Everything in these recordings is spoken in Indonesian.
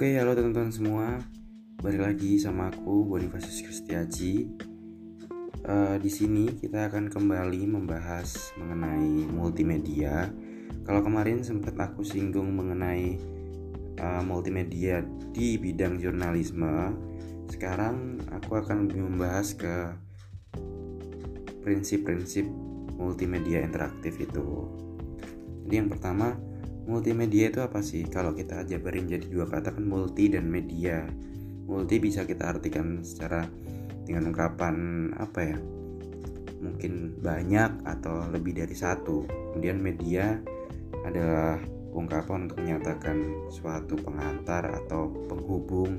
Oke, halo teman-teman semua. Balik lagi sama aku Bonifacius Kristiaji. Uh, di sini kita akan kembali membahas mengenai multimedia. Kalau kemarin sempat aku singgung mengenai uh, multimedia di bidang jurnalisme, sekarang aku akan membahas ke prinsip-prinsip multimedia interaktif itu. Jadi yang pertama, multimedia itu apa sih? Kalau kita jabarin jadi dua kata kan multi dan media. Multi bisa kita artikan secara dengan ungkapan apa ya? Mungkin banyak atau lebih dari satu. Kemudian media adalah ungkapan untuk menyatakan suatu pengantar atau penghubung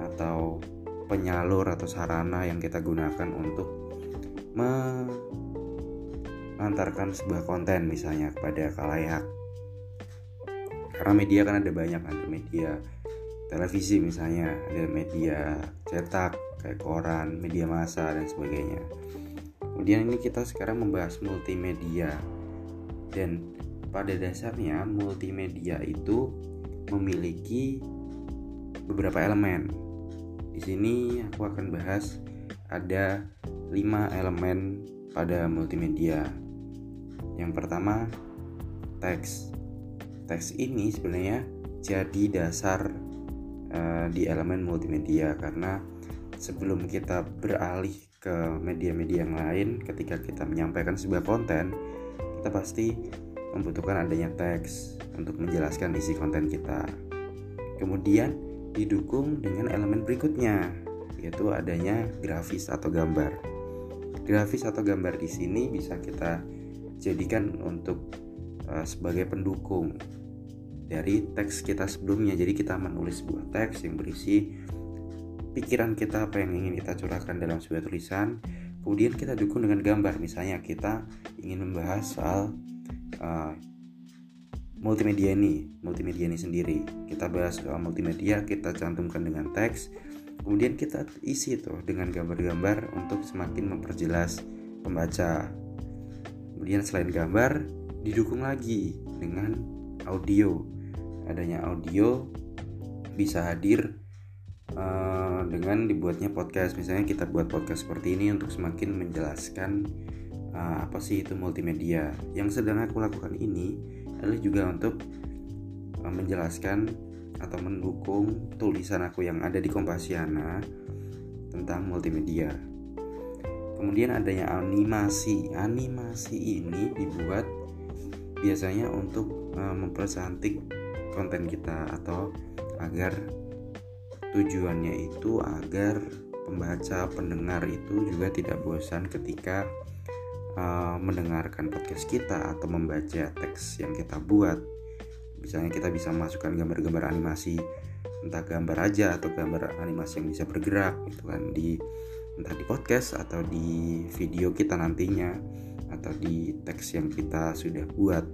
atau penyalur atau sarana yang kita gunakan untuk mengantarkan sebuah konten misalnya kepada kalayak karena media kan ada banyak ada media televisi misalnya ada media cetak kayak koran media massa dan sebagainya kemudian ini kita sekarang membahas multimedia dan pada dasarnya multimedia itu memiliki beberapa elemen di sini aku akan bahas ada 5 elemen pada multimedia. Yang pertama, teks. Teks ini sebenarnya jadi dasar uh, di elemen multimedia. Karena sebelum kita beralih ke media-media yang lain ketika kita menyampaikan sebuah konten, kita pasti membutuhkan adanya teks untuk menjelaskan isi konten kita. Kemudian didukung dengan elemen berikutnya, yaitu adanya grafis atau gambar. Grafis atau gambar di sini bisa kita jadikan untuk uh, sebagai pendukung dari teks kita sebelumnya. Jadi kita menulis sebuah teks yang berisi pikiran kita apa yang ingin kita curahkan dalam sebuah tulisan. Kemudian kita dukung dengan gambar. Misalnya kita ingin membahas soal uh, multimedia ini, multimedia ini sendiri. Kita bahas soal multimedia, kita cantumkan dengan teks kemudian kita isi tuh dengan gambar-gambar untuk semakin memperjelas pembaca kemudian selain gambar didukung lagi dengan audio adanya audio bisa hadir uh, dengan dibuatnya podcast misalnya kita buat podcast seperti ini untuk semakin menjelaskan uh, apa sih itu multimedia yang sedang aku lakukan ini adalah juga untuk uh, menjelaskan atau mendukung tulisan aku yang ada di Kompasiana tentang multimedia. Kemudian adanya animasi. Animasi ini dibuat biasanya untuk uh, mempercantik konten kita atau agar tujuannya itu agar pembaca pendengar itu juga tidak bosan ketika uh, mendengarkan podcast kita atau membaca teks yang kita buat misalnya kita bisa masukkan gambar-gambar animasi entah gambar aja atau gambar animasi yang bisa bergerak gitu kan di entah di podcast atau di video kita nantinya atau di teks yang kita sudah buat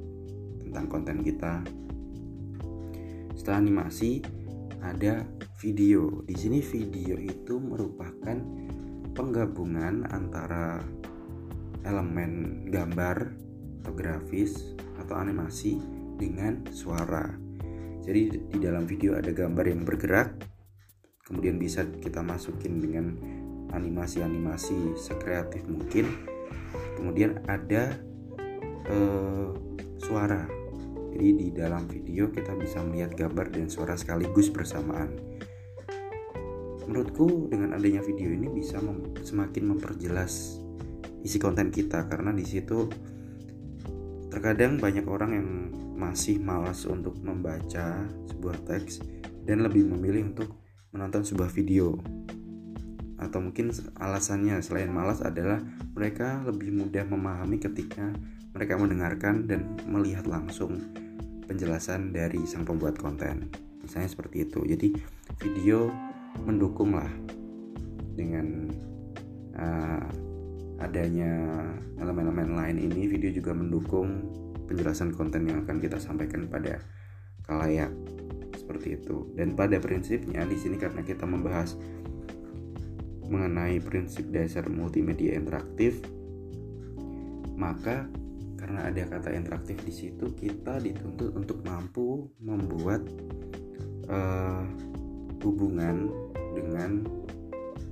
tentang konten kita. Setelah animasi ada video. Di sini video itu merupakan penggabungan antara elemen gambar atau grafis atau animasi dengan suara. Jadi di dalam video ada gambar yang bergerak, kemudian bisa kita masukin dengan animasi-animasi sekreatif mungkin. Kemudian ada uh, suara. Jadi di dalam video kita bisa melihat gambar dan suara sekaligus bersamaan. Menurutku dengan adanya video ini bisa mem semakin memperjelas isi konten kita. Karena di situ terkadang banyak orang yang masih malas untuk membaca sebuah teks dan lebih memilih untuk menonton sebuah video. Atau mungkin alasannya selain malas adalah mereka lebih mudah memahami ketika mereka mendengarkan dan melihat langsung penjelasan dari sang pembuat konten. Misalnya seperti itu. Jadi video mendukung lah dengan uh, adanya elemen-elemen lain ini video juga mendukung penjelasan konten yang akan kita sampaikan pada kalayak. Seperti itu. Dan pada prinsipnya di sini karena kita membahas mengenai prinsip dasar multimedia interaktif, maka karena ada kata interaktif di situ kita dituntut untuk mampu membuat uh, hubungan dengan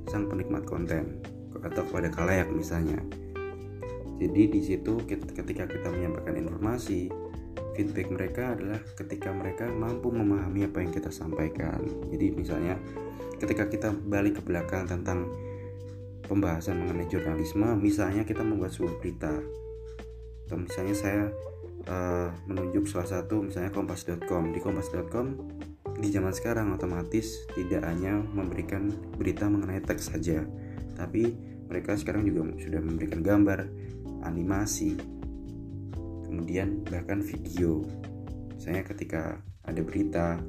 sang penikmat konten atau kepada kalayak misalnya. Jadi di situ ketika kita menyampaikan informasi feedback mereka adalah ketika mereka mampu memahami apa yang kita sampaikan. Jadi misalnya ketika kita balik ke belakang tentang pembahasan mengenai jurnalisme misalnya kita membuat sebuah berita atau misalnya saya uh, menunjuk salah satu misalnya kompas.com di kompas.com di zaman sekarang otomatis tidak hanya memberikan berita mengenai teks saja tapi mereka sekarang juga sudah memberikan gambar animasi kemudian bahkan video. Saya ketika ada berita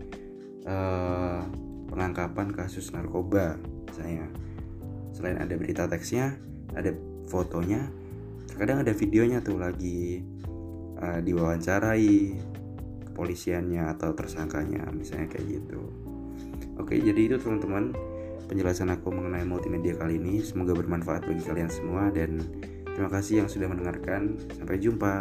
uh, pengangkapan kasus narkoba saya selain ada berita teksnya ada fotonya terkadang ada videonya tuh lagi uh, diwawancarai kepolisiannya atau tersangkanya misalnya kayak gitu. Oke jadi itu teman-teman penjelasan aku mengenai multimedia kali ini. Semoga bermanfaat bagi kalian semua dan terima kasih yang sudah mendengarkan. Sampai jumpa